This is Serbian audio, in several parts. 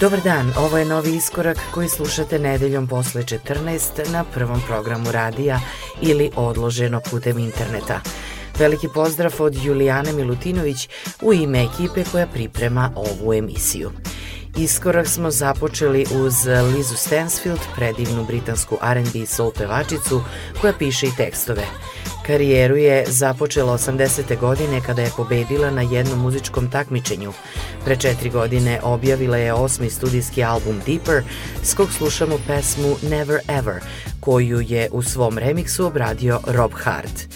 Dobar dan, ovo je novi iskorak koji slušate nedeljom posle 14 na prvom programu radija ili odloženo putem interneta. Veliki pozdrav od Julijane Milutinović u ime ekipe koja priprema ovu emisiju. Iskorak smo započeli uz Lizu Stansfield, predivnu britansku R&B soul pevačicu koja piše i tekstove. Karijeru je započela 80. godine kada je pobedila na jednom muzičkom takmičenju. Pre četiri godine objavila je osmi studijski album Deeper, s kog slušamo pesmu Never Ever, koju je u svom remiksu obradio Rob Hart.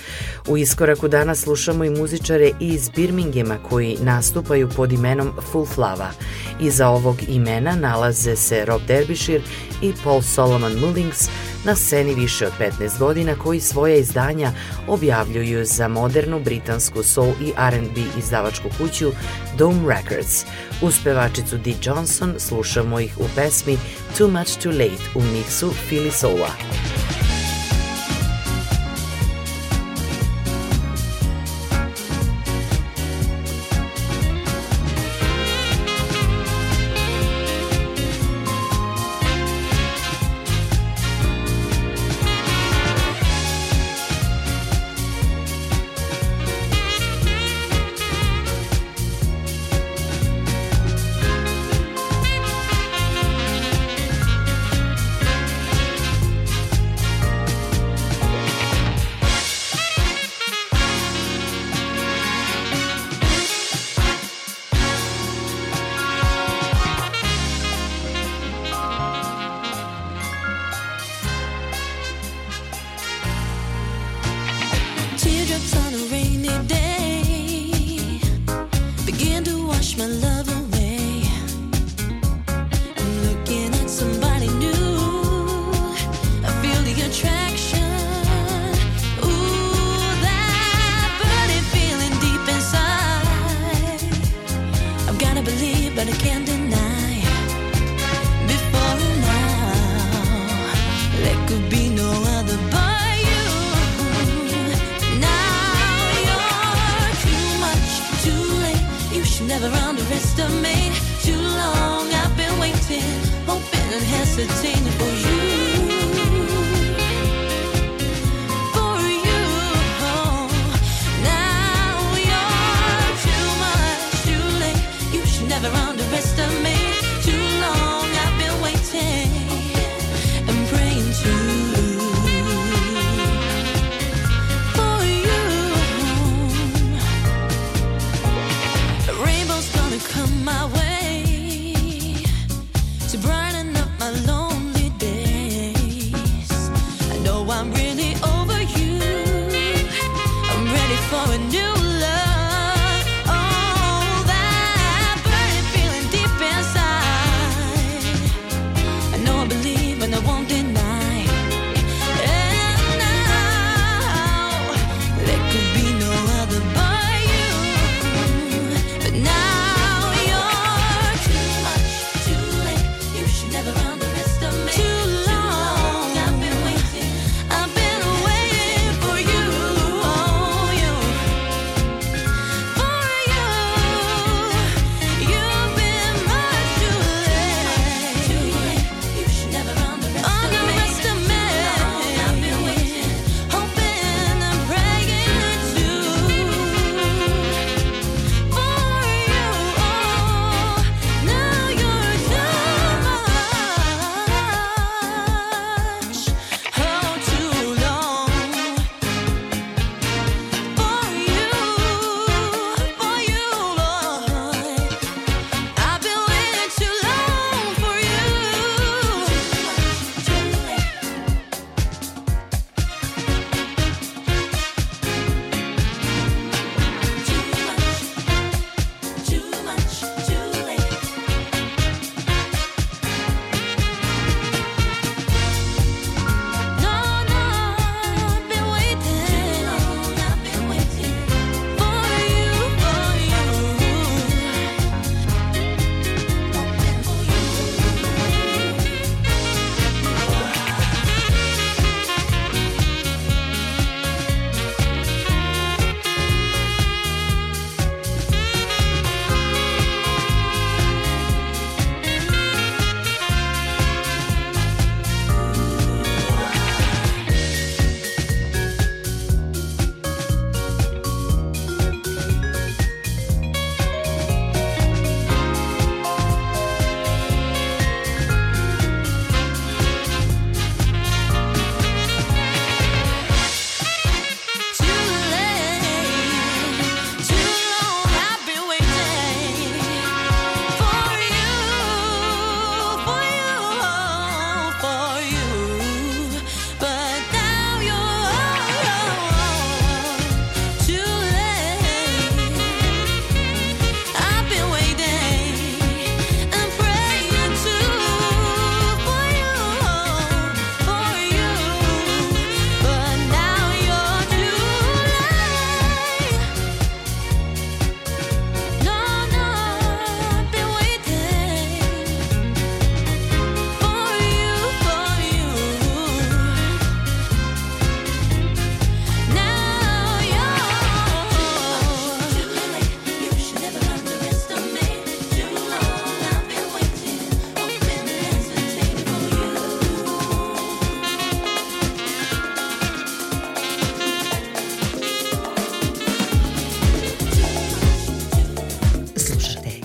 U iskoraku danas slušamo i muzičare iz Birminghama koji nastupaju pod imenom Full Flava. Iza ovog imena nalaze se Rob Derbyshire i Paul Solomon Mullings, na sceni više od 15 godina koji svoje izdanja objavljuju za modernu britansku soul i R&B izdavačku kuću Dome Records. Uz pevačicu Dee Johnson slušamo ih u pesmi Too Much Too Late u miksu Philly Soula.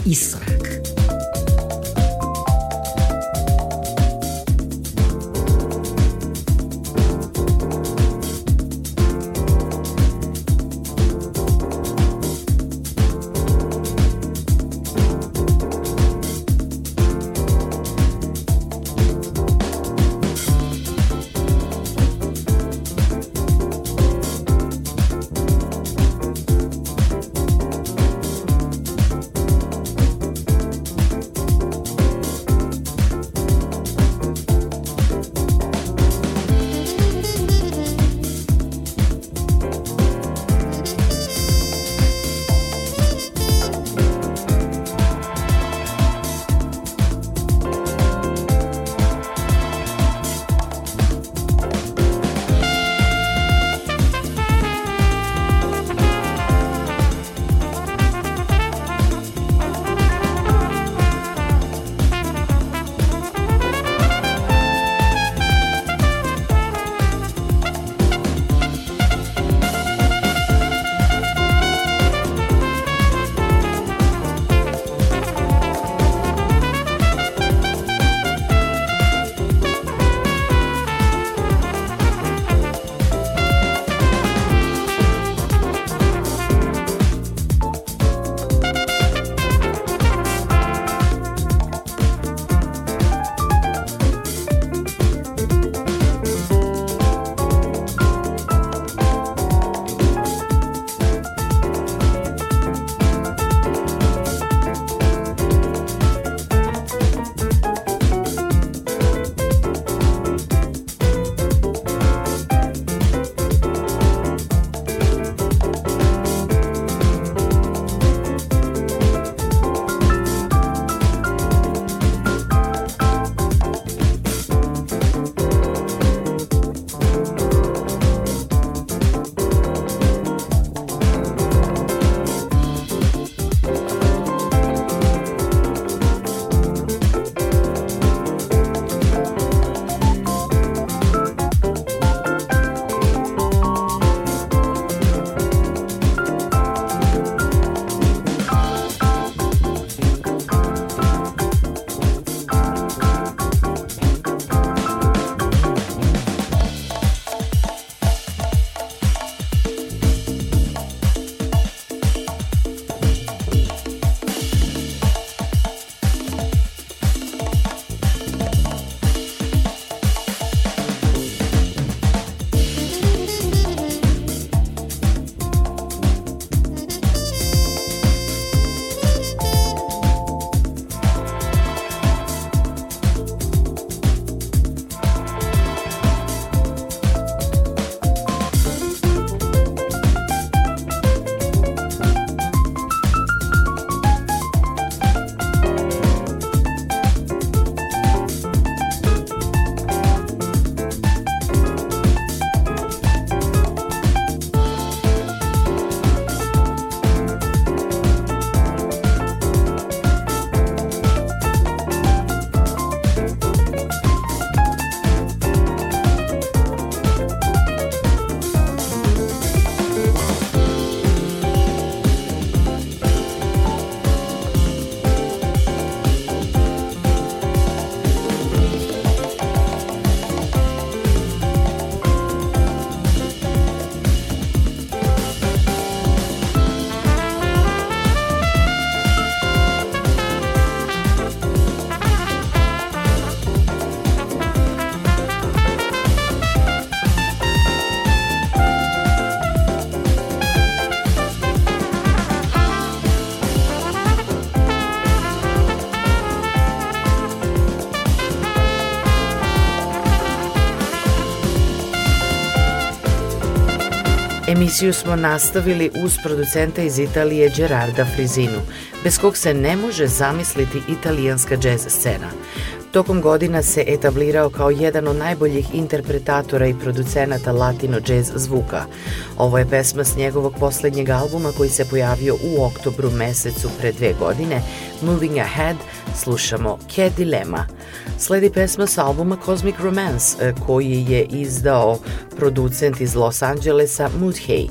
Iskorak. Emisiju smo nastavili uz producenta iz Italije Gerarda Frizinu, bez kog se ne može zamisliti italijanska džez scena. Tokom godina se etablirao kao jedan od najboljih interpretatora i producenata latino džez zvuka. Ovo je pesma s njegovog poslednjeg albuma koji se pojavio u oktobru mesecu pre dve godine, Moving Ahead, Slušamo Cat Dilemma. Sledi pesma sa albuma Cosmic Romance e, koji je izdao producent iz Los Angelesa Mood Hay.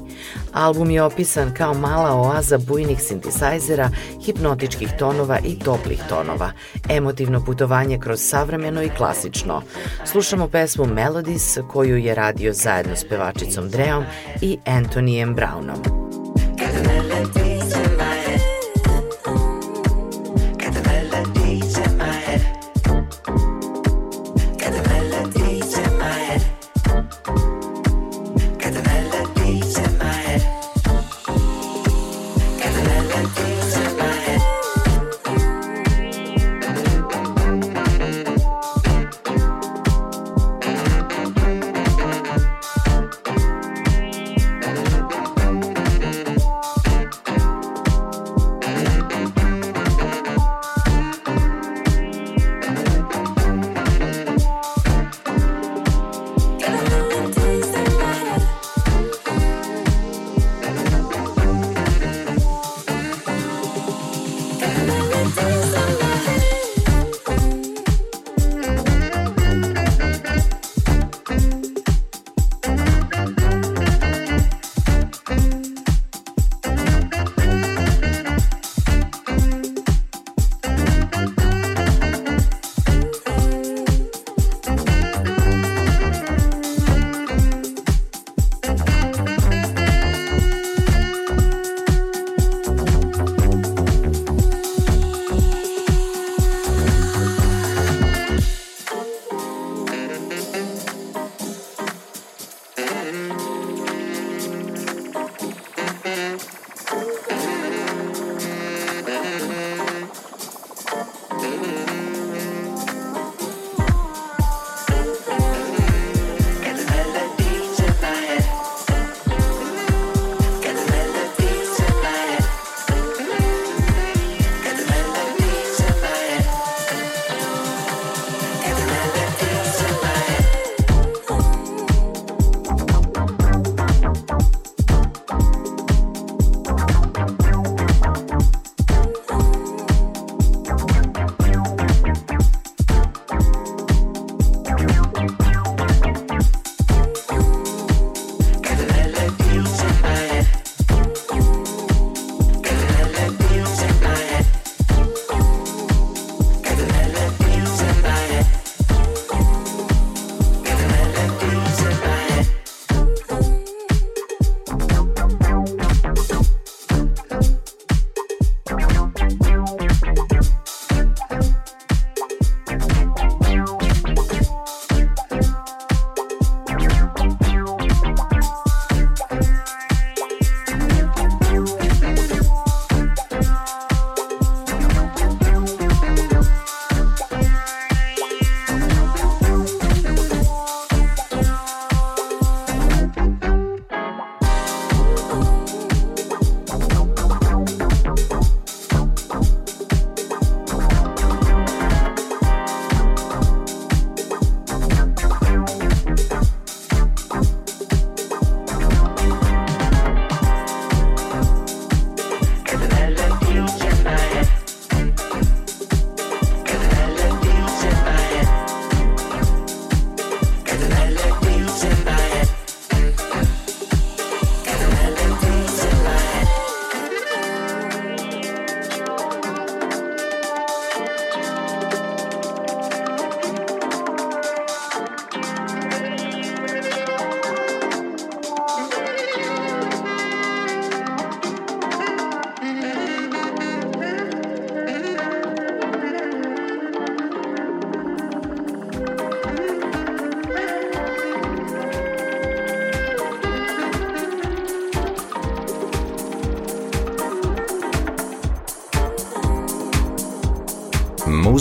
Album je opisan kao mala oaza bujnih sintisajzera, hipnotičkih tonova i toplih tonova, emotivno putovanje kroz savremeno i klasično. Slušamo pesmu Melodies koju je radio zajedno s pevačicom Dreom i Antonijem Brownom.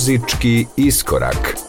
Muzički iskorak.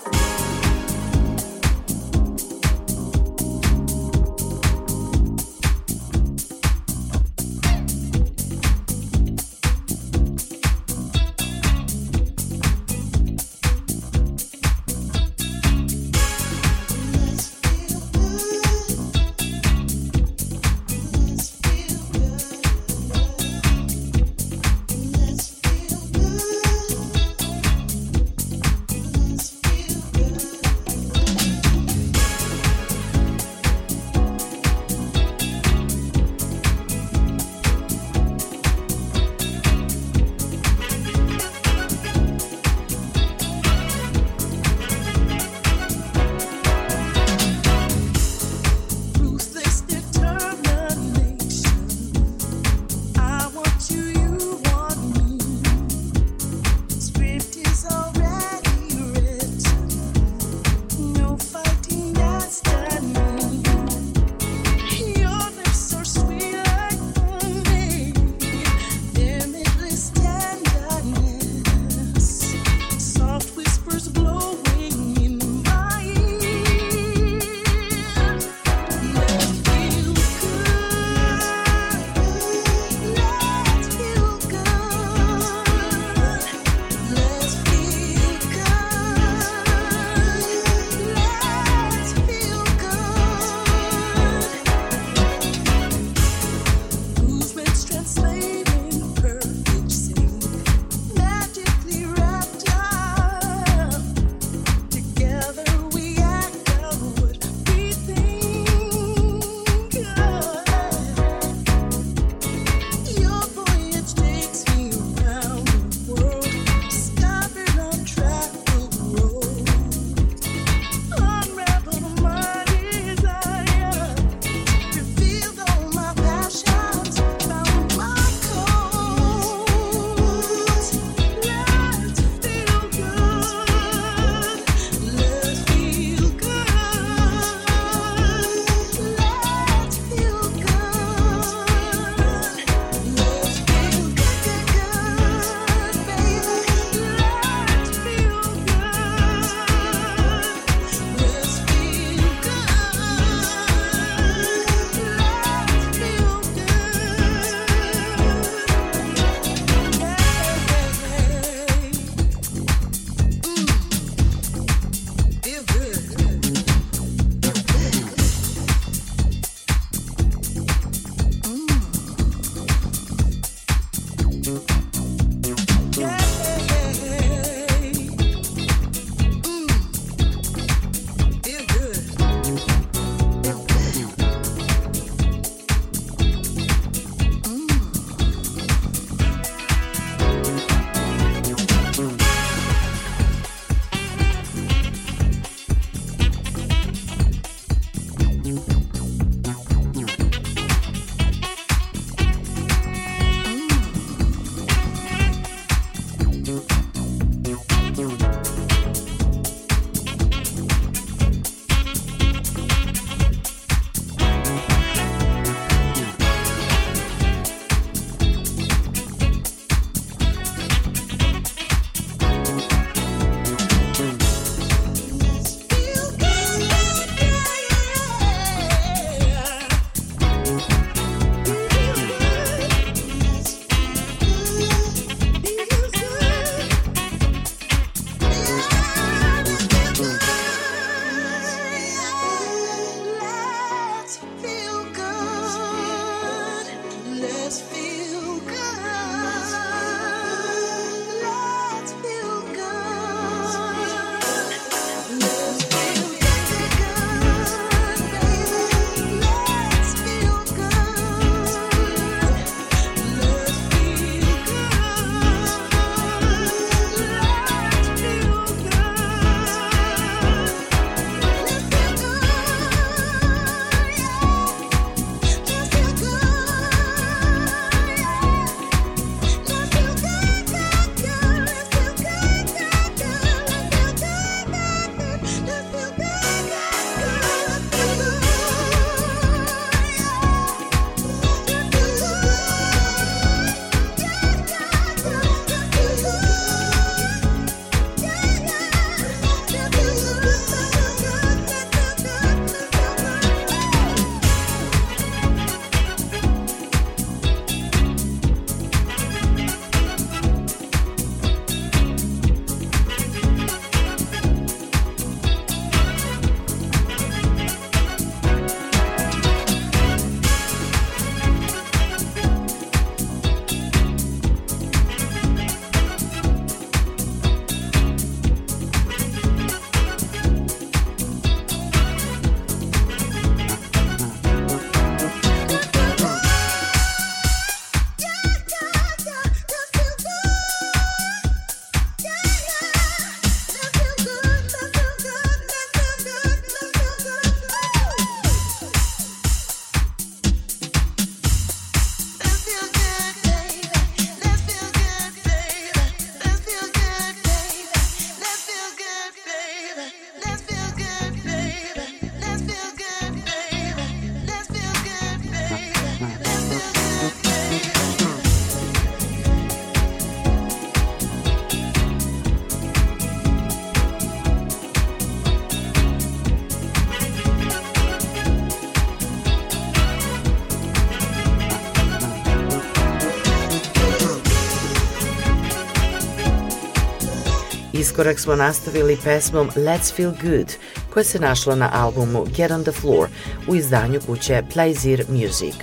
Iskorak smo nastavili pesmom Let's Feel Good, koja se našla na albumu Get on the Floor u izdanju kuće Plaisir Music.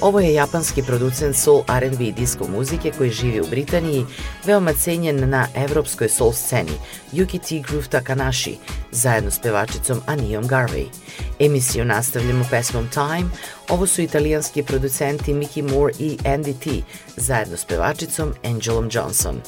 Ovo je japanski producent soul R&B disco muzike koji živi u Britaniji, veoma cenjen na evropskoj soul sceni, Yuki T. Groove Takanashi, zajedno s pevačicom Anijom Garvey. Emisiju nastavljamo pesmom Time, ovo su italijanski producenti Mickey Moore i Andy T, zajedno s pevačicom Angelom Johnson.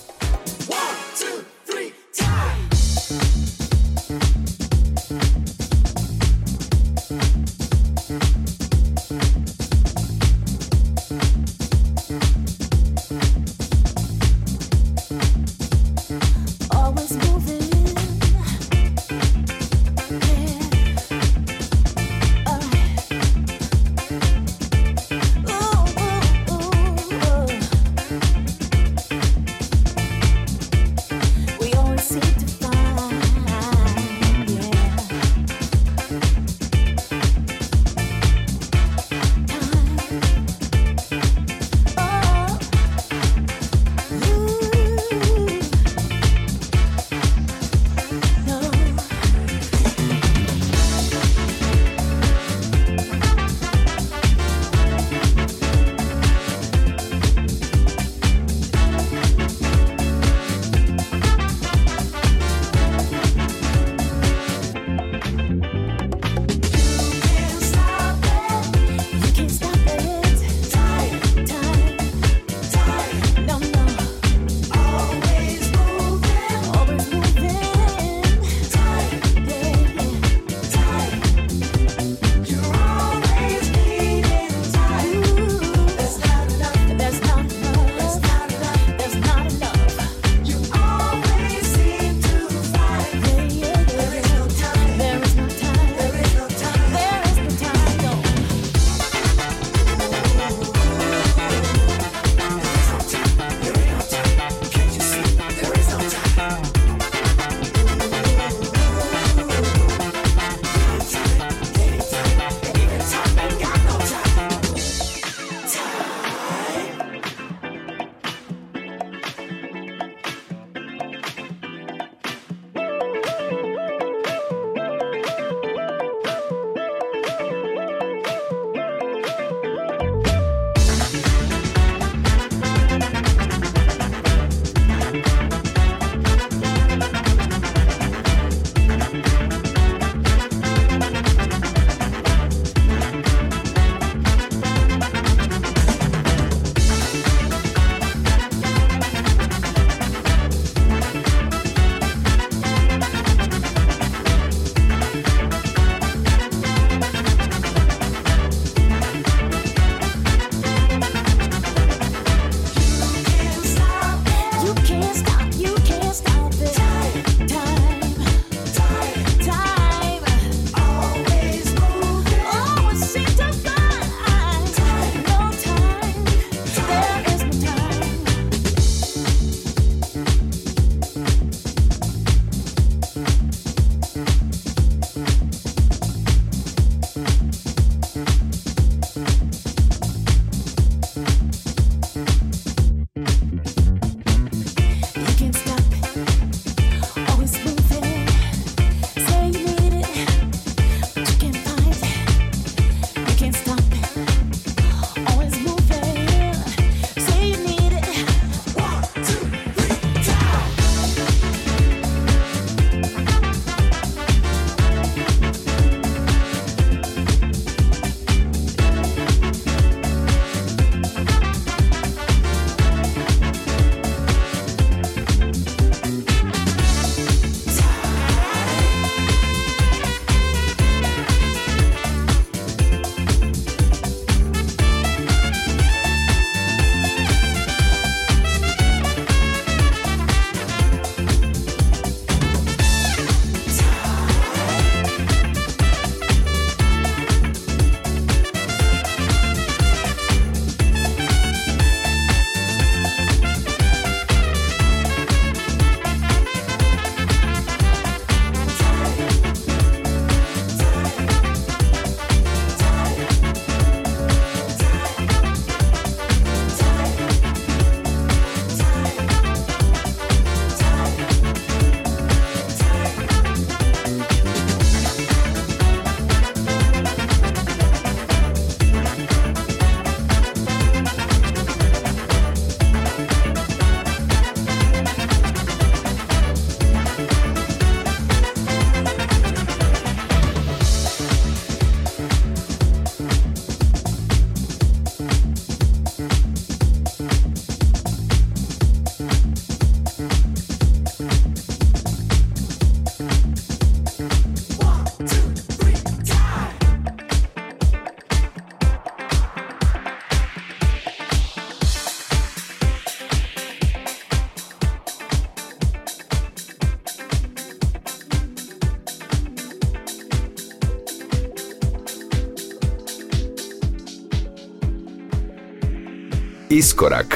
Iskorak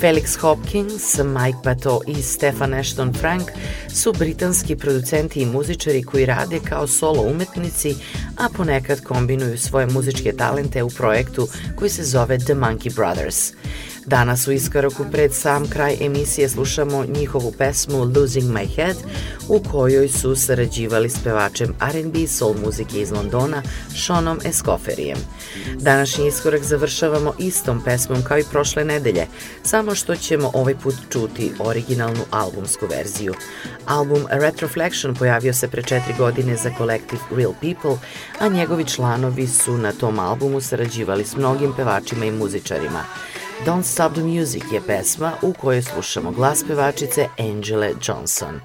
Felix Hopkins, Mike Bato i Stefan Ashton Frank su britanski producenti i muzičari koji rade kao solo umetnici, a ponekad kombinuju svoje muzičke talente u projektu koji se zove The Monkey Brothers. Danas u iskoraku pred sam kraj emisije slušamo njihovu pesmu Losing My Head u kojoj su sarađivali s pevačem R&B soul muzike iz Londona Seanom Escoferijem. Današnji iskorak završavamo istom pesmom kao i prošle nedelje, samo što ćemo ovaj put čuti originalnu albumsku verziju. Album Retroflection pojavio se pre četiri godine za kolektiv Real People, a njegovi članovi su na tom albumu sarađivali s mnogim pevačima i muzičarima. Don't Stop the Music je pesma u kojoj slušamo glas pevačice Angele Johnson.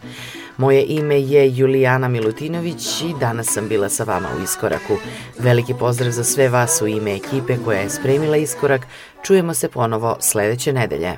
Moje ime je Julijana Milutinović i danas sam bila sa vama u Iskoraku. Veliki pozdrav za sve vas u ime ekipe koja je spremila Iskorak. Čujemo se ponovo sledeće nedelje.